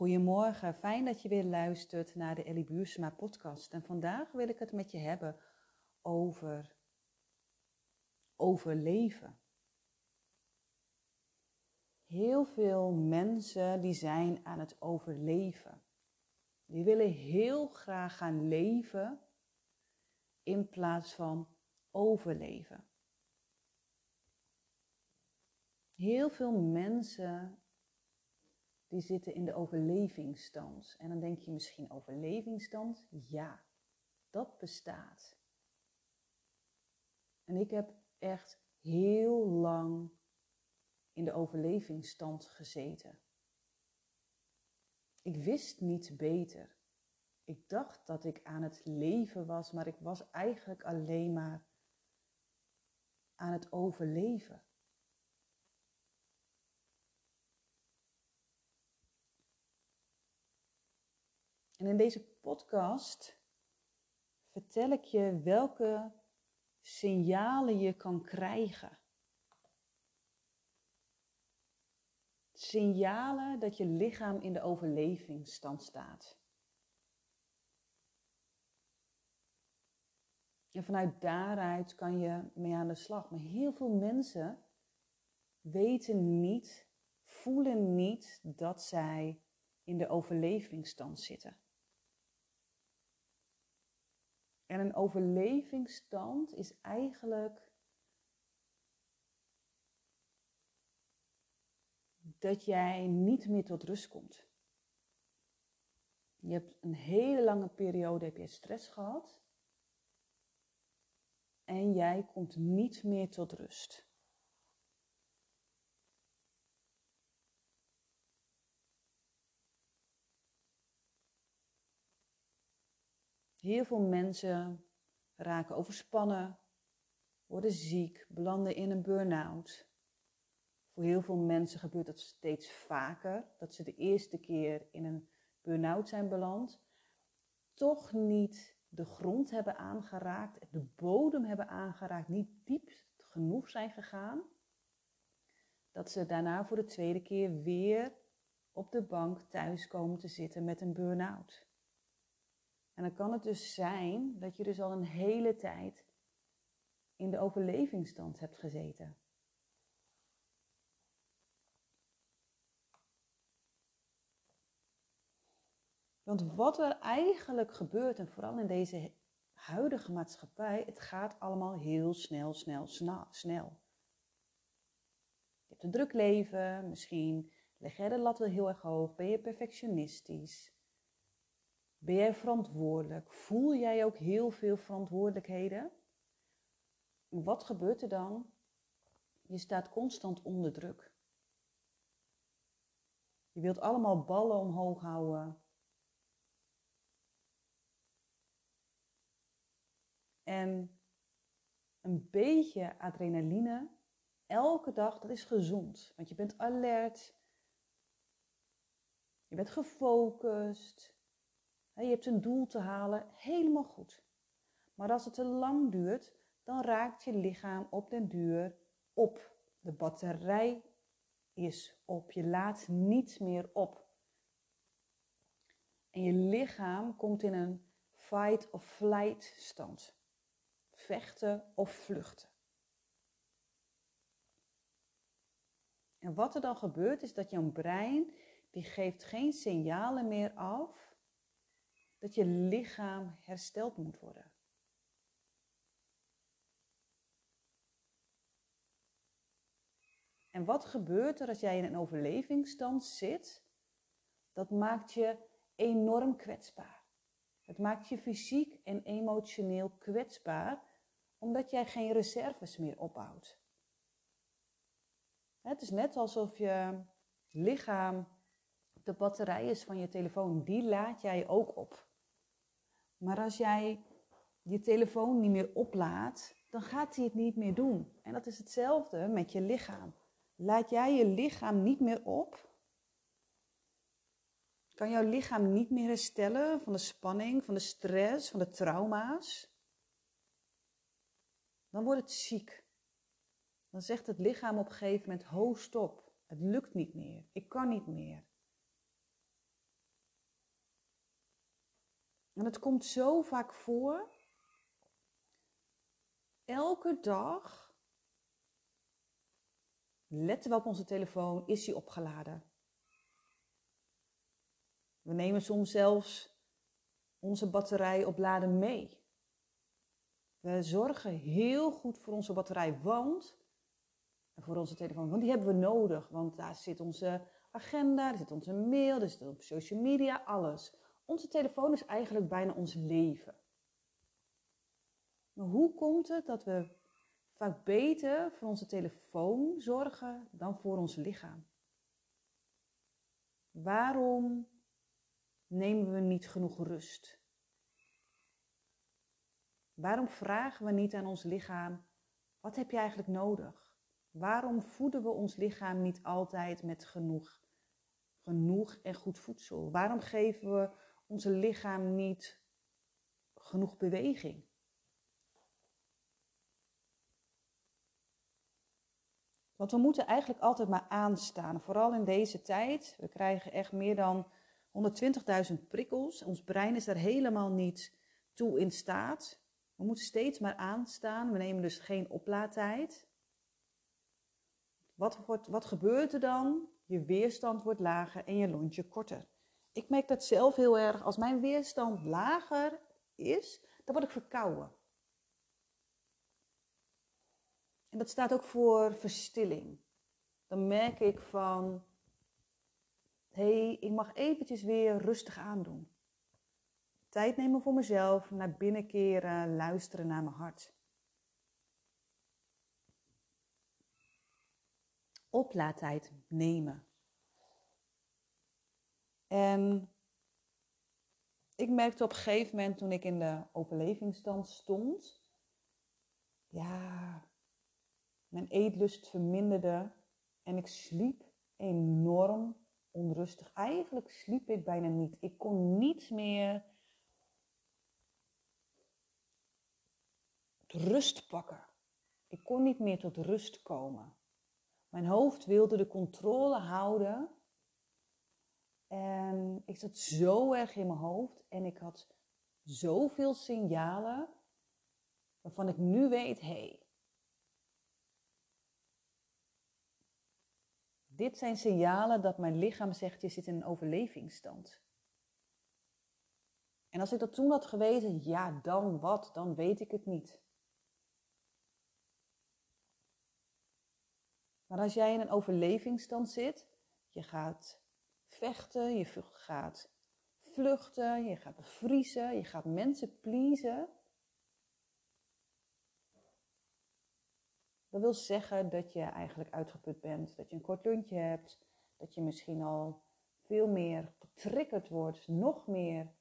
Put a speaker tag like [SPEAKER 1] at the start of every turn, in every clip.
[SPEAKER 1] Goedemorgen, fijn dat je weer luistert naar de Ellie Buursma podcast. En vandaag wil ik het met je hebben over overleven. Heel veel mensen die zijn aan het overleven. Die willen heel graag gaan leven in plaats van overleven. Heel veel mensen die zitten in de overlevingsstand. En dan denk je misschien overlevingsstand? Ja, dat bestaat. En ik heb echt heel lang in de overlevingsstand gezeten. Ik wist niet beter. Ik dacht dat ik aan het leven was, maar ik was eigenlijk alleen maar aan het overleven. En in deze podcast vertel ik je welke signalen je kan krijgen. Signalen dat je lichaam in de overlevingsstand staat. En vanuit daaruit kan je mee aan de slag. Maar heel veel mensen weten niet, voelen niet dat zij in de overlevingsstand zitten. En een overlevingsstand is eigenlijk dat jij niet meer tot rust komt. Je hebt een hele lange periode heb je stress gehad. En jij komt niet meer tot rust. Heel veel mensen raken overspannen, worden ziek, belanden in een burn-out. Voor heel veel mensen gebeurt dat steeds vaker, dat ze de eerste keer in een burn-out zijn beland, toch niet de grond hebben aangeraakt, de bodem hebben aangeraakt, niet diep genoeg zijn gegaan, dat ze daarna voor de tweede keer weer op de bank thuis komen te zitten met een burn-out. En dan kan het dus zijn dat je dus al een hele tijd in de overlevingsstand hebt gezeten. Want wat er eigenlijk gebeurt, en vooral in deze huidige maatschappij, het gaat allemaal heel snel, snel, snel. Je hebt een druk leven, misschien leg jij de lat wel heel erg hoog, ben je perfectionistisch. Ben jij verantwoordelijk? Voel jij ook heel veel verantwoordelijkheden? Wat gebeurt er dan? Je staat constant onder druk. Je wilt allemaal ballen omhoog houden. En een beetje adrenaline elke dag, dat is gezond. Want je bent alert. Je bent gefocust. Je hebt een doel te halen, helemaal goed. Maar als het te lang duurt, dan raakt je lichaam op den duur op. De batterij is op. Je laat niets meer op. En je lichaam komt in een fight of flight stand. Vechten of vluchten. En wat er dan gebeurt is dat jouw brein, die geeft geen signalen meer af dat je lichaam hersteld moet worden. En wat gebeurt er als jij in een overlevingsstand zit? Dat maakt je enorm kwetsbaar. Het maakt je fysiek en emotioneel kwetsbaar, omdat jij geen reserves meer opbouwt. Het is net alsof je lichaam de batterij is van je telefoon, die laat jij ook op. Maar als jij je telefoon niet meer oplaadt, dan gaat hij het niet meer doen. En dat is hetzelfde met je lichaam. Laat jij je lichaam niet meer op, kan jouw lichaam niet meer herstellen van de spanning, van de stress, van de trauma's, dan wordt het ziek. Dan zegt het lichaam op een gegeven moment: ho, stop, het lukt niet meer, ik kan niet meer. En het komt zo vaak voor. Elke dag letten we op onze telefoon, is die opgeladen? We nemen soms zelfs onze batterij op laden mee. We zorgen heel goed voor onze batterij, want voor onze telefoon, want die hebben we nodig, want daar zit onze agenda, daar zit onze mail, daar zit op social media, alles. Onze telefoon is eigenlijk bijna ons leven. Maar hoe komt het dat we vaak beter voor onze telefoon zorgen dan voor ons lichaam? Waarom nemen we niet genoeg rust? Waarom vragen we niet aan ons lichaam: wat heb je eigenlijk nodig? Waarom voeden we ons lichaam niet altijd met genoeg, genoeg en goed voedsel? Waarom geven we ons lichaam niet genoeg beweging? Want we moeten eigenlijk altijd maar aanstaan. Vooral in deze tijd. We krijgen echt meer dan 120.000 prikkels. Ons brein is daar helemaal niet toe in staat. We moeten steeds maar aanstaan. We nemen dus geen oplaadtijd. Wat, wordt, wat gebeurt er dan? Je weerstand wordt lager en je lontje korter. Ik merk dat zelf heel erg. Als mijn weerstand lager is, dan word ik verkouden. En dat staat ook voor verstilling. Dan merk ik van, hé, hey, ik mag eventjes weer rustig aandoen. Tijd nemen voor mezelf, naar binnen keren, luisteren naar mijn hart. Oplaadtijd nemen. En ik merkte op een gegeven moment toen ik in de overlevingsstand stond, ja, mijn eetlust verminderde en ik sliep enorm onrustig. Eigenlijk sliep ik bijna niet. Ik kon niet meer rust pakken. Ik kon niet meer tot rust komen. Mijn hoofd wilde de controle houden. En ik zat zo erg in mijn hoofd en ik had zoveel signalen waarvan ik nu weet, hé, hey, dit zijn signalen dat mijn lichaam zegt, je zit in een overlevingsstand. En als ik dat toen had geweten, ja, dan wat? Dan weet ik het niet. Maar als jij in een overlevingsstand zit, je gaat vechten, je gaat vluchten, je gaat bevriezen, je gaat mensen pleasen. Dat wil zeggen dat je eigenlijk uitgeput bent, dat je een kort lunchje hebt, dat je misschien al veel meer getriggerd wordt, nog meer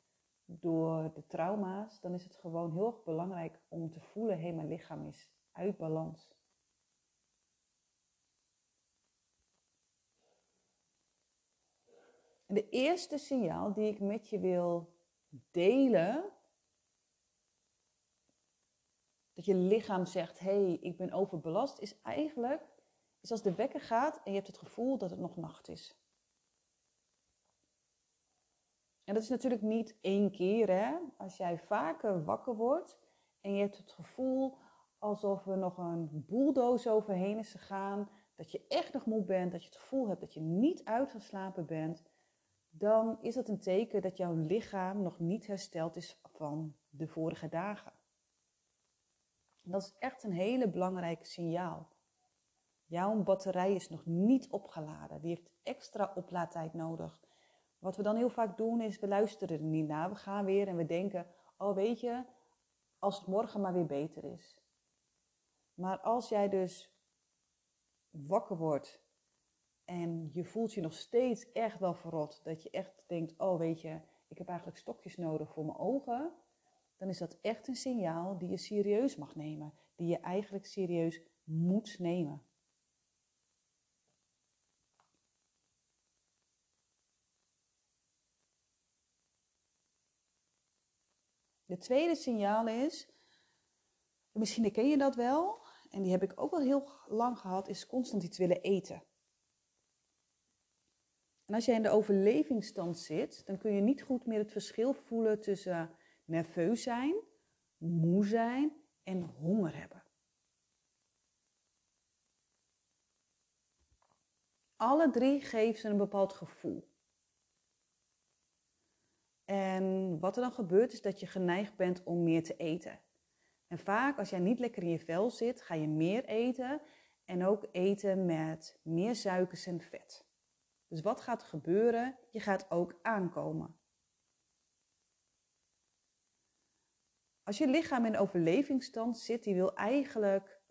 [SPEAKER 1] door de trauma's. Dan is het gewoon heel erg belangrijk om te voelen, hé, hey, mijn lichaam is uit balans. En de eerste signaal die ik met je wil delen, dat je lichaam zegt, hé, hey, ik ben overbelast, is eigenlijk, is als de wekker gaat en je hebt het gevoel dat het nog nacht is. En dat is natuurlijk niet één keer, hè. Als jij vaker wakker wordt en je hebt het gevoel alsof er nog een bulldozer overheen is gegaan, dat je echt nog moe bent, dat je het gevoel hebt dat je niet uitgeslapen bent, dan is dat een teken dat jouw lichaam nog niet hersteld is van de vorige dagen. Dat is echt een hele belangrijke signaal. Jouw batterij is nog niet opgeladen. Die heeft extra oplaadtijd nodig. Wat we dan heel vaak doen is, we luisteren er niet naar. We gaan weer en we denken, oh weet je, als het morgen maar weer beter is. Maar als jij dus wakker wordt en je voelt je nog steeds echt wel verrot. Dat je echt denkt, oh weet je, ik heb eigenlijk stokjes nodig voor mijn ogen. Dan is dat echt een signaal die je serieus mag nemen. Die je eigenlijk serieus moet nemen. De tweede signaal is, misschien ken je dat wel, en die heb ik ook wel heel lang gehad, is constant iets willen eten. En als jij in de overlevingsstand zit, dan kun je niet goed meer het verschil voelen tussen nerveus zijn, moe zijn en honger hebben. Alle drie geven ze een bepaald gevoel. En wat er dan gebeurt is dat je geneigd bent om meer te eten. En vaak als jij niet lekker in je vel zit, ga je meer eten en ook eten met meer suikers en vet. Dus wat gaat er gebeuren? Je gaat ook aankomen. Als je lichaam in overlevingsstand zit, die wil eigenlijk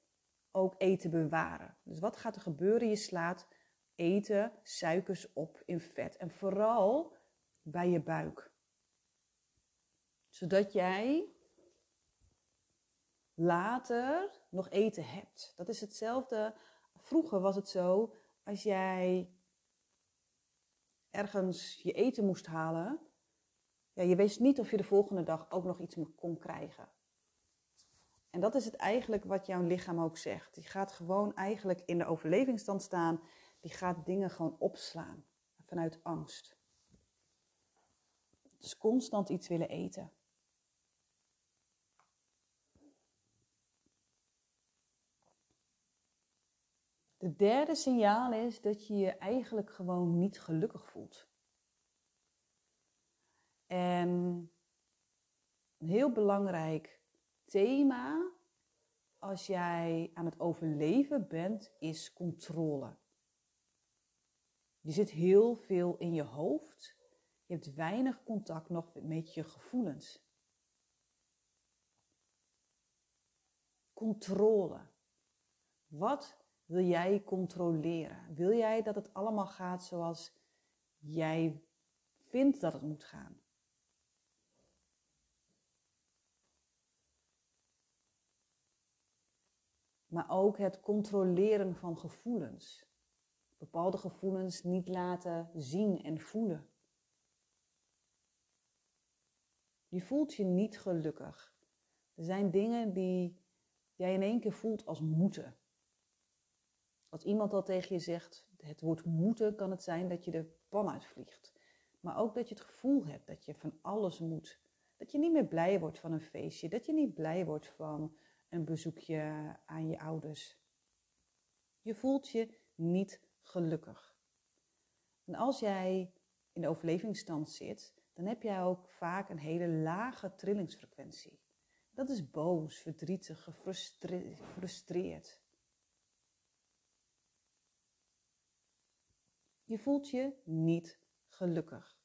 [SPEAKER 1] ook eten bewaren. Dus wat gaat er gebeuren? Je slaat eten, suikers op in vet. En vooral bij je buik. Zodat jij later nog eten hebt. Dat is hetzelfde. Vroeger was het zo, als jij ergens je eten moest halen, ja, je wist niet of je de volgende dag ook nog iets kon krijgen. En dat is het eigenlijk wat jouw lichaam ook zegt. Die gaat gewoon eigenlijk in de overlevingsstand staan. Die gaat dingen gewoon opslaan vanuit angst. Dus constant iets willen eten. De derde signaal is dat je je eigenlijk gewoon niet gelukkig voelt. En een heel belangrijk thema als jij aan het overleven bent, is controle. Je zit heel veel in je hoofd. Je hebt weinig contact nog met je gevoelens. Controle. Wat wil jij controleren? Wil jij dat het allemaal gaat zoals jij vindt dat het moet gaan? Maar ook het controleren van gevoelens. Bepaalde gevoelens niet laten zien en voelen. Je voelt je niet gelukkig. Er zijn dingen die jij in één keer voelt als moeten. Als iemand al tegen je zegt, het woord moeten, kan het zijn dat je de pan uitvliegt. Maar ook dat je het gevoel hebt dat je van alles moet. Dat je niet meer blij wordt van een feestje. Dat je niet blij wordt van een bezoekje aan je ouders. Je voelt je niet gelukkig. En als jij in de overlevingsstand zit, dan heb jij ook vaak een hele lage trillingsfrequentie. Dat is boos, verdrietig, gefrustreerd. Je voelt je niet gelukkig.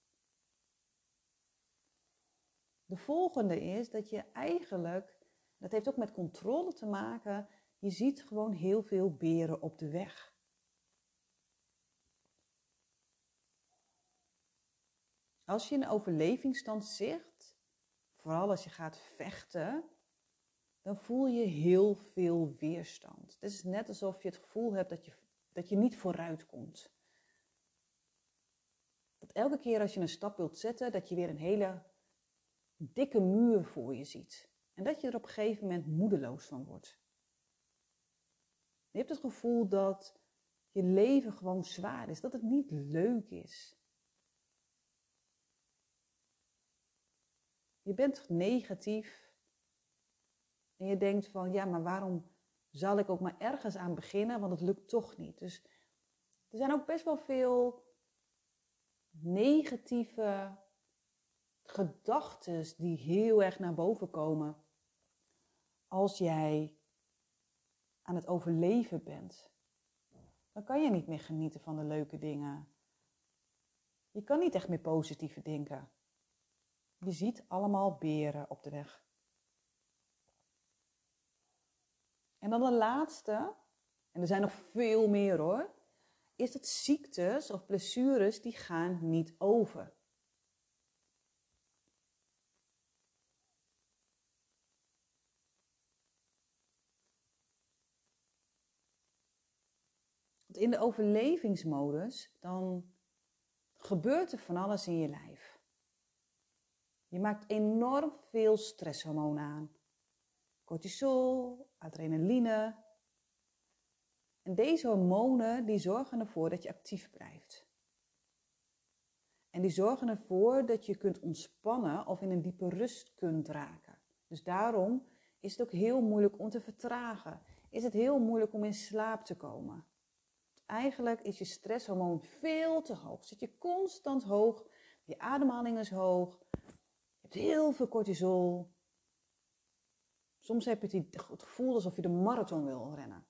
[SPEAKER 1] De volgende is dat je eigenlijk, dat heeft ook met controle te maken, je ziet gewoon heel veel beren op de weg. Als je in een overlevingsstand zit, vooral als je gaat vechten, dan voel je heel veel weerstand. Het is net alsof je het gevoel hebt dat je, dat je niet vooruit komt. Elke keer als je een stap wilt zetten, dat je weer een hele dikke muur voor je ziet. En dat je er op een gegeven moment moedeloos van wordt. Je hebt het gevoel dat je leven gewoon zwaar is, dat het niet leuk is. Je bent negatief en je denkt van ja, maar waarom zal ik ook maar ergens aan beginnen, want het lukt toch niet. Dus er zijn ook best wel veel negatieve gedachten die heel erg naar boven komen als jij aan het overleven bent. Dan kan je niet meer genieten van de leuke dingen. Je kan niet echt meer positief denken. Je ziet allemaal beren op de weg. En dan de laatste, en er zijn nog veel meer hoor, is dat ziektes of blessures die gaan niet over. Want in de overlevingsmodus, dan gebeurt er van alles in je lijf. Je maakt enorm veel stresshormonen aan. Cortisol, adrenaline, en deze hormonen die zorgen ervoor dat je actief blijft. En die zorgen ervoor dat je kunt ontspannen of in een diepe rust kunt raken. Dus daarom is het ook heel moeilijk om te vertragen. Is het heel moeilijk om in slaap te komen. Eigenlijk is je stresshormoon veel te hoog. Zit je constant hoog, je ademhaling is hoog, je hebt heel veel cortisol. Soms heb je het gevoel alsof je de marathon wil rennen.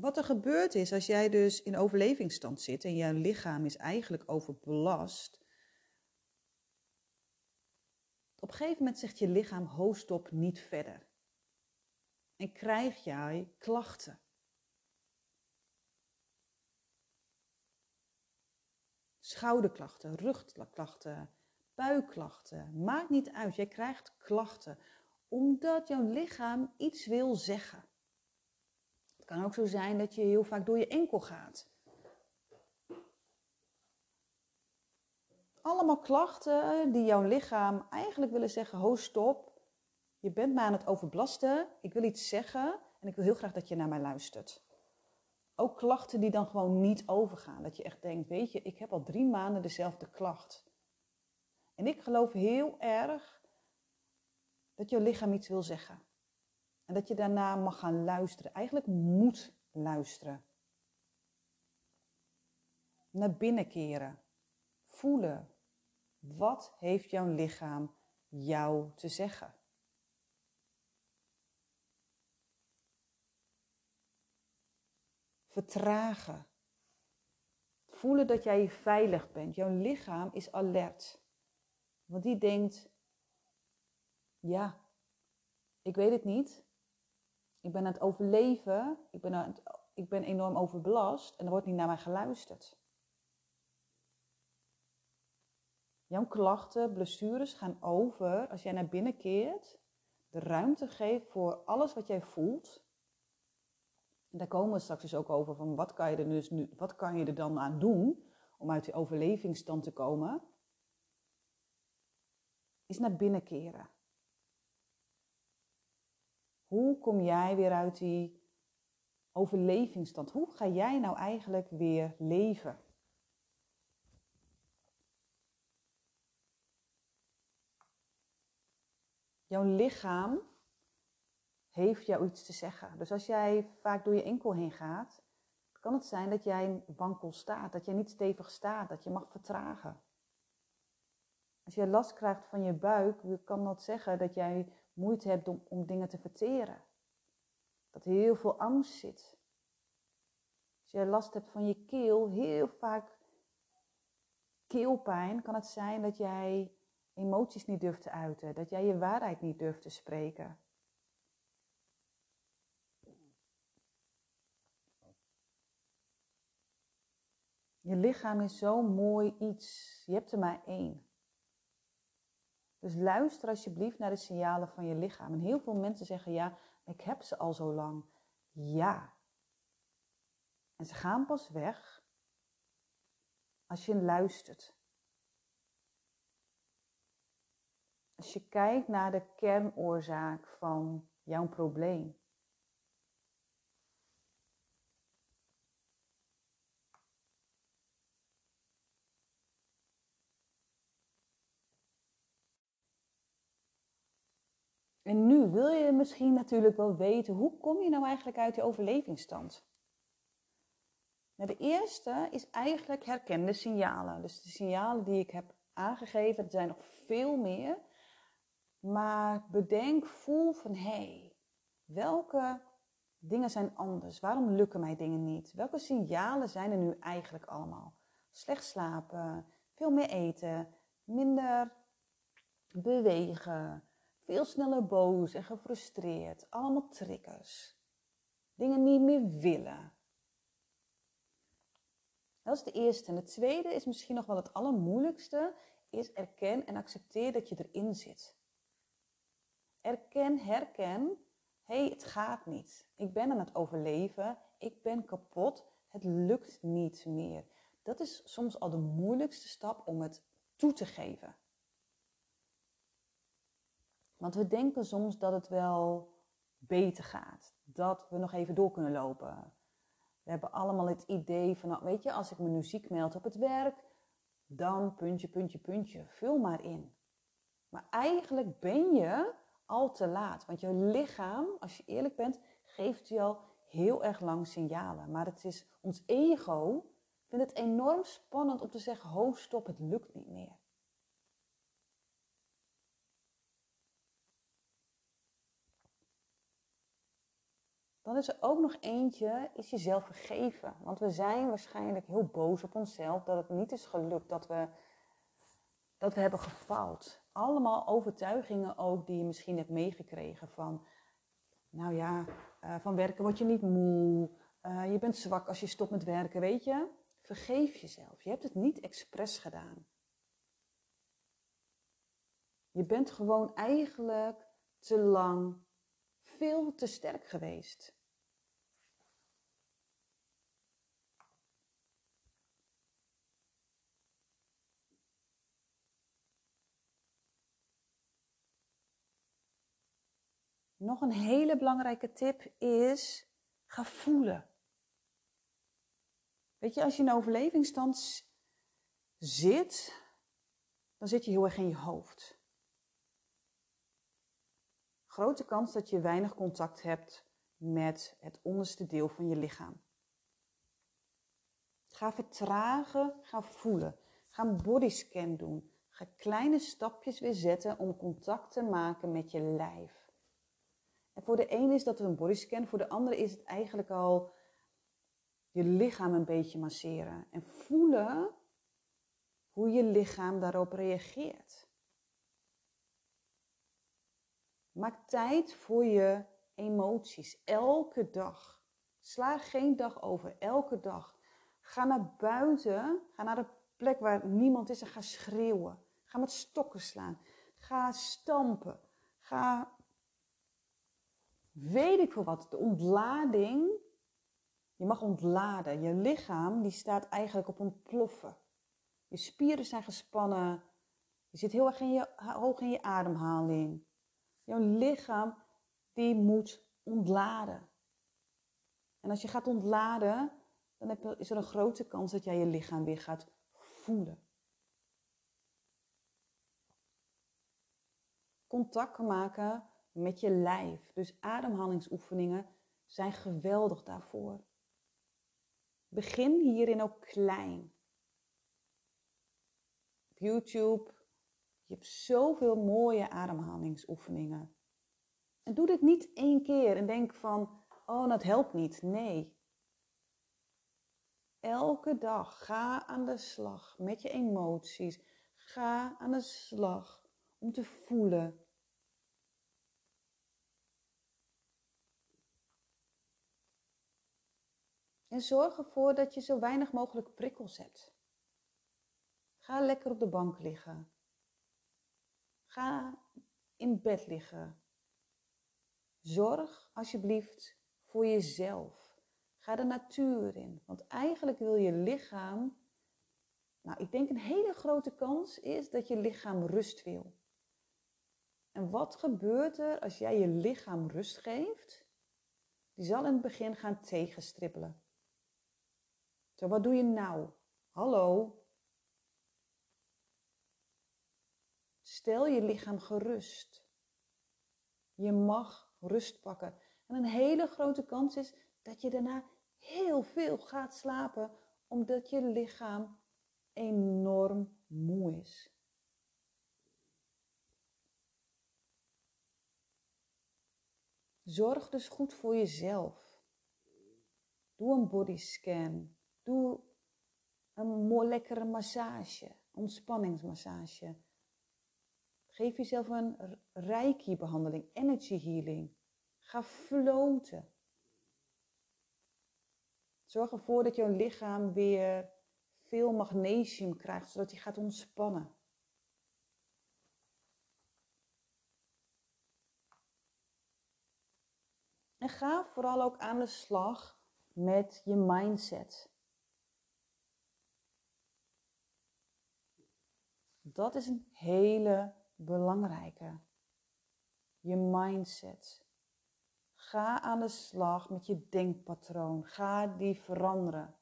[SPEAKER 1] Wat er gebeurt is, als jij dus in overlevingsstand zit en jouw lichaam is eigenlijk overbelast. Op een gegeven moment zegt je lichaam, ho stop, niet verder. En krijg jij klachten. Schouderklachten, rugklachten, buikklachten. Maakt niet uit, jij krijgt klachten. Omdat jouw lichaam iets wil zeggen. Het kan ook zo zijn dat je heel vaak door je enkel gaat. Allemaal klachten die jouw lichaam eigenlijk willen zeggen: ho, stop. Je bent me aan het overbelasten. Ik wil iets zeggen en ik wil heel graag dat je naar mij luistert. Ook klachten die dan gewoon niet overgaan. Dat je echt denkt: weet je, ik heb al drie maanden dezelfde klacht. En ik geloof heel erg dat jouw lichaam iets wil zeggen. En dat je daarna mag gaan luisteren. Eigenlijk moet luisteren. Naar binnen keren. Voelen. Wat heeft jouw lichaam jou te zeggen? Vertragen. Voelen dat jij veilig bent. Jouw lichaam is alert. Want die denkt, ja, ik weet het niet. Ik ben aan het overleven. Ik ben, ik ben enorm overbelast en er wordt niet naar mij geluisterd. Jouw klachten, blessures gaan over als jij naar binnen keert, de ruimte geeft voor alles wat jij voelt. En daar komen we straks dus ook over van wat kan je er dus nu, wat kan je er dan aan doen om uit die overlevingsstand te komen? Is naar binnen keren. Hoe kom jij weer uit die overlevingsstand? Hoe ga jij nou eigenlijk weer leven? Jouw lichaam heeft jou iets te zeggen. Dus als jij vaak door je enkel heen gaat, kan het zijn dat jij wankel staat, dat je niet stevig staat, dat je mag vertragen. Als je last krijgt van je buik, kan dat zeggen dat jij moeite hebt om, om dingen te verteren. Dat heel veel angst zit. Als je last hebt van je keel, heel vaak keelpijn, kan het zijn dat jij emoties niet durft te uiten, dat jij je waarheid niet durft te spreken. Je lichaam is zo'n mooi iets. Je hebt er maar één. Dus luister alsjeblieft naar de signalen van je lichaam. En heel veel mensen zeggen ja, ik heb ze al zo lang. Ja. En ze gaan pas weg als je luistert. Als je kijkt naar de kernoorzaak van jouw probleem. En nu wil je misschien natuurlijk wel weten, hoe kom je nou eigenlijk uit die overlevingsstand? Nou, de eerste is eigenlijk herkende signalen. Dus de signalen die ik heb aangegeven, er zijn nog veel meer. Maar bedenk, voel van hé, hey, welke dingen zijn anders? Waarom lukken mij dingen niet? Welke signalen zijn er nu eigenlijk allemaal? Slecht slapen, veel meer eten, minder bewegen, veel sneller boos en gefrustreerd. Allemaal triggers. Dingen niet meer willen. Dat is de eerste. En de tweede is misschien nog wel het allermoeilijkste. Is erken en accepteer dat je erin zit. Erken, herken. Hé, hey, het gaat niet. Ik ben aan het overleven. Ik ben kapot. Het lukt niet meer. Dat is soms al de moeilijkste stap om het toe te geven. Want we denken soms dat het wel beter gaat. Dat we nog even door kunnen lopen. We hebben allemaal het idee van, nou, weet je, als ik me nu ziek meld op het werk, dan puntje, puntje, puntje. Vul maar in. Maar eigenlijk ben je al te laat. Want je lichaam, als je eerlijk bent, geeft je al heel erg lang signalen. Maar het is ons ego vindt het enorm spannend om te zeggen: ho, stop, het lukt niet meer. Dan is er ook nog eentje, is jezelf vergeven. Want we zijn waarschijnlijk heel boos op onszelf dat het niet is gelukt, dat we, dat we hebben gefaald. Allemaal overtuigingen ook die je misschien hebt meegekregen van, nou ja, uh, van werken word je niet moe, uh, je bent zwak als je stopt met werken, weet je. Vergeef jezelf. Je hebt het niet expres gedaan. Je bent gewoon eigenlijk te lang veel te sterk geweest. Nog een hele belangrijke tip is: ga voelen. Weet je, als je in overlevingsstand zit, dan zit je heel erg in je hoofd. Grote kans dat je weinig contact hebt met het onderste deel van je lichaam. Ga vertragen, ga voelen. Ga een bodyscan doen. Ga kleine stapjes weer zetten om contact te maken met je lijf. En voor de een is dat een bodyscan, voor de andere is het eigenlijk al je lichaam een beetje masseren. En voelen hoe je lichaam daarop reageert. Maak tijd voor je emoties, elke dag. Sla geen dag over, elke dag. Ga naar buiten, ga naar de plek waar niemand is en ga schreeuwen. Ga met stokken slaan. Ga stampen. Ga weet ik veel wat, de ontlading. Je mag ontladen. Je lichaam die staat eigenlijk op ontploffen. Je spieren zijn gespannen. Je zit heel erg in je, hoog in je ademhaling. Jouw lichaam die moet ontladen. En als je gaat ontladen, dan heb, is er een grote kans dat jij je lichaam weer gaat voelen. Contact maken met je lijf. Dus ademhalingsoefeningen zijn geweldig daarvoor. Begin hierin ook klein. Op YouTube, je hebt zoveel mooie ademhalingsoefeningen. En doe dit niet één keer en denk van, oh, dat helpt niet. Nee. Elke dag ga aan de slag met je emoties. Ga aan de slag om te voelen En zorg ervoor dat je zo weinig mogelijk prikkels hebt. Ga lekker op de bank liggen. Ga in bed liggen. Zorg alsjeblieft voor jezelf. Ga de natuur in. Want eigenlijk wil je lichaam. Nou, ik denk een hele grote kans is dat je lichaam rust wil. En wat gebeurt er als jij je lichaam rust geeft? Die zal in het begin gaan tegenstribbelen. Zo, wat doe je nou? Hallo? Stel je lichaam gerust. Je mag rust pakken. En een hele grote kans is dat je daarna heel veel gaat slapen, omdat je lichaam enorm moe is. Zorg dus goed voor jezelf. Doe een bodyscan. Doe een mooi lekkere massage, ontspanningsmassage. Geef jezelf een reiki-behandeling, energy healing. Ga floten. Zorg ervoor dat jouw lichaam weer veel magnesium krijgt, zodat hij gaat ontspannen. En ga vooral ook aan de slag met je mindset. Dat is een hele belangrijke. Je mindset. Ga aan de slag met je denkpatroon. Ga die veranderen.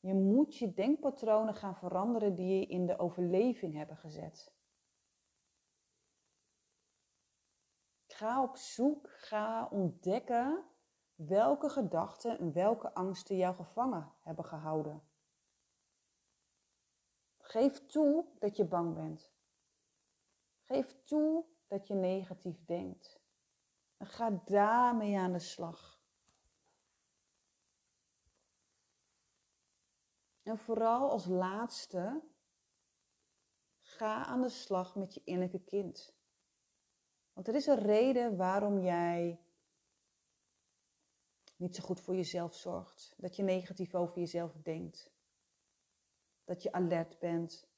[SPEAKER 1] Je moet je denkpatronen gaan veranderen die je in de overleving hebben gezet. Ga op zoek, ga ontdekken welke gedachten en welke angsten jou gevangen hebben gehouden. Geef toe dat je bang bent. Geef toe dat je negatief denkt. En ga daarmee aan de slag. En vooral als laatste, ga aan de slag met je innerlijke kind. Want er is een reden waarom jij niet zo goed voor jezelf zorgt. Dat je negatief over jezelf denkt. Dat je alert bent.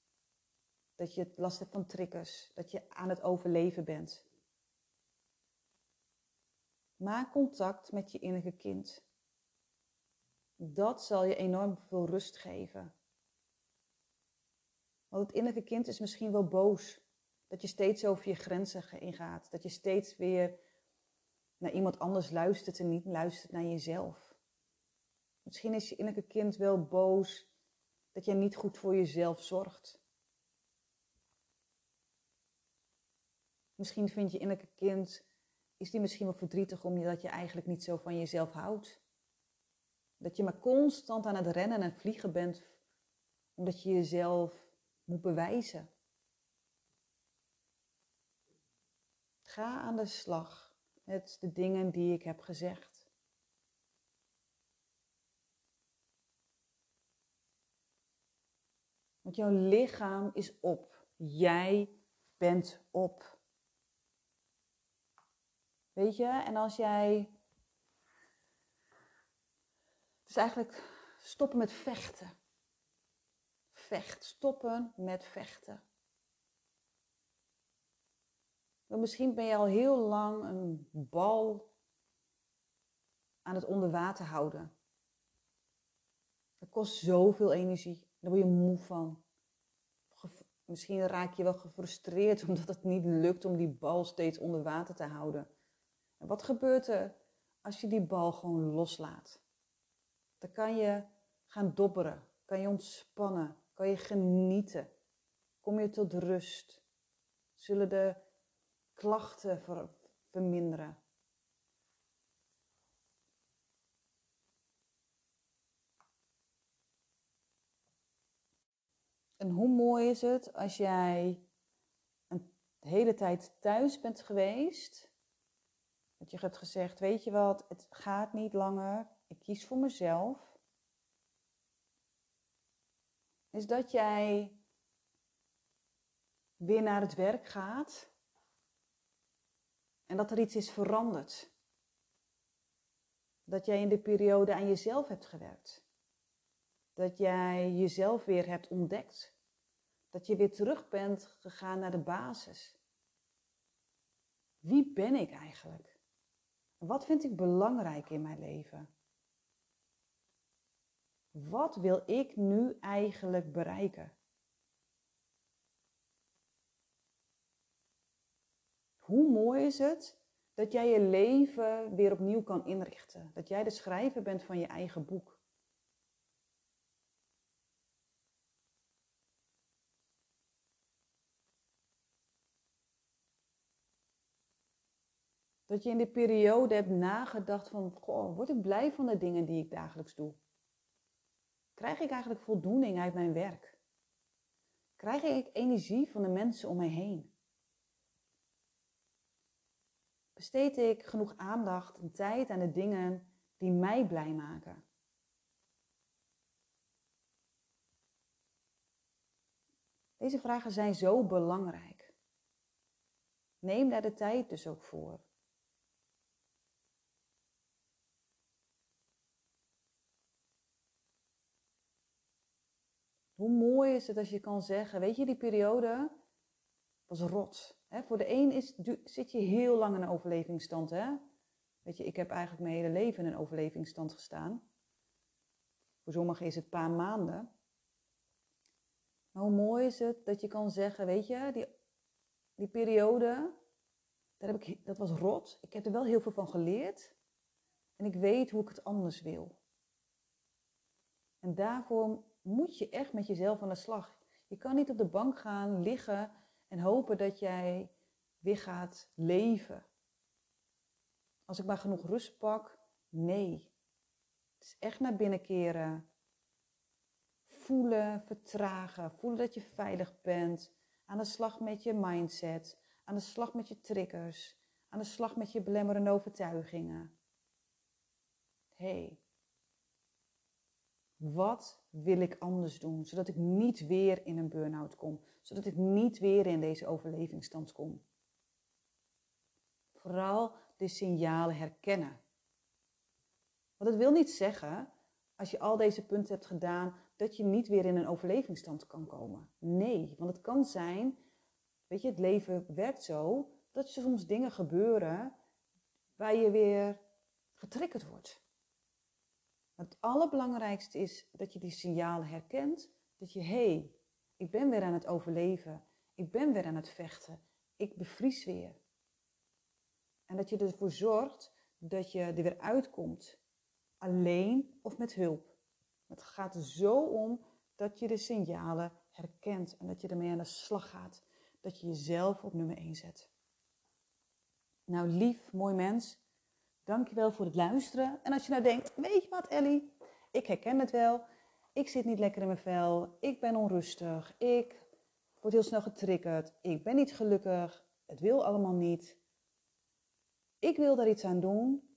[SPEAKER 1] Dat je last hebt van triggers. Dat je aan het overleven bent. Maak contact met je innerlijke kind. Dat zal je enorm veel rust geven. Want het innerlijke kind is misschien wel boos. Dat je steeds over je grenzen ingaat. Dat je steeds weer naar iemand anders luistert en niet luistert naar jezelf. Misschien is je innerlijke kind wel boos dat je niet goed voor jezelf zorgt. Misschien vind je innerlijke kind, is die misschien wel verdrietig omdat je eigenlijk niet zo van jezelf houdt. Dat je maar constant aan het rennen en vliegen bent omdat je jezelf moet bewijzen. Ga aan de slag met de dingen die ik heb gezegd. Want jouw lichaam is op. Jij bent op. Weet je, en als jij. Het is eigenlijk stoppen met vechten. Vecht, stoppen met vechten. misschien ben je al heel lang een bal aan het onder water houden. Dat kost zoveel energie. Daar word je moe van. Misschien raak je wel gefrustreerd omdat het niet lukt om die bal steeds onder water te houden. En wat gebeurt er als je die bal gewoon loslaat? Dan kan je gaan dobberen, kan je ontspannen, kan je genieten. Kom je tot rust. Zullen de klachten ver, verminderen. En hoe mooi is het als jij een hele tijd thuis bent geweest, dat je hebt gezegd, weet je wat, het gaat niet langer, ik kies voor mezelf. Is dat jij weer naar het werk gaat en dat er iets is veranderd. Dat jij in de periode aan jezelf hebt gewerkt. Dat jij jezelf weer hebt ontdekt. Dat je weer terug bent gegaan naar de basis. Wie ben ik eigenlijk? Wat vind ik belangrijk in mijn leven? Wat wil ik nu eigenlijk bereiken? Hoe mooi is het dat jij je leven weer opnieuw kan inrichten? Dat jij de schrijver bent van je eigen boek. Dat je in die periode hebt nagedacht van, goh, word ik blij van de dingen die ik dagelijks doe? Krijg ik eigenlijk voldoening uit mijn werk? Krijg ik energie van de mensen om mij heen? Besteed ik genoeg aandacht en tijd aan de dingen die mij blij maken? Deze vragen zijn zo belangrijk. Neem daar de tijd dus ook voor. Hoe mooi is het als je kan zeggen, weet je, die periode was rot. Voor de een is, zit je heel lang in een overlevingsstand. Hè? Weet je, ik heb eigenlijk mijn hele leven in een overlevingsstand gestaan. Voor sommigen is het een paar maanden. Maar hoe mooi is het dat je kan zeggen, weet je, die, die periode daar heb ik, dat was rot. Ik heb er wel heel veel van geleerd. En ik weet hoe ik het anders wil. En daarvoor moet je echt met jezelf aan de slag. Je kan niet op de bank gaan liggen en hopen dat jij weer gaat leven. Als ik maar genoeg rust pak, nee. Het is echt naar binnen keren. Voelen, vertragen, voelen dat je veilig bent. Aan de slag met je mindset, aan de slag met je triggers, aan de slag met je belemmerende overtuigingen. hey, wat wil ik anders doen, zodat ik niet weer in een burn-out kom, zodat ik niet weer in deze overlevingsstand kom? Vooral de signalen herkennen. Want het wil niet zeggen, als je al deze punten hebt gedaan, dat je niet weer in een overlevingsstand kan komen. Nee, want het kan zijn, weet je, het leven werkt zo, dat er soms dingen gebeuren waar je weer getriggerd wordt. Het allerbelangrijkste is dat je die signalen herkent, dat je, hé, hey, ik ben weer aan het overleven, ik ben weer aan het vechten, ik bevries weer. En dat je ervoor zorgt dat je er weer uitkomt. Alleen of met hulp. Het gaat er zo om dat je de signalen herkent en dat je ermee aan de slag gaat. Dat je jezelf op nummer 1 zet. Nou, lief, mooi mens, dankjewel voor het luisteren. En als je nou denkt, weet je wat Ellie, ik herken het wel. Ik zit niet lekker in mijn vel. Ik ben onrustig. Ik word heel snel getriggerd. Ik ben niet gelukkig. Het wil allemaal niet ik wil daar iets aan doen,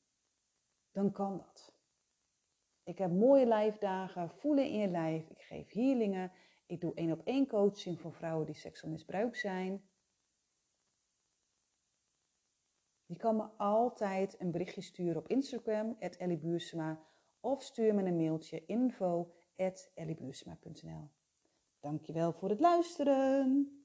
[SPEAKER 1] dan kan dat. Ik heb mooie lijfdagen, voelen in je lijf. Ik geef healingen. Ik doe één op één coaching voor vrouwen die seksueel misbruikt zijn. Je kan me altijd een berichtje sturen op Instagram, @elliebuursema, of stuur me een mailtje info@elliebuursema.nl. Dankjewel voor het luisteren.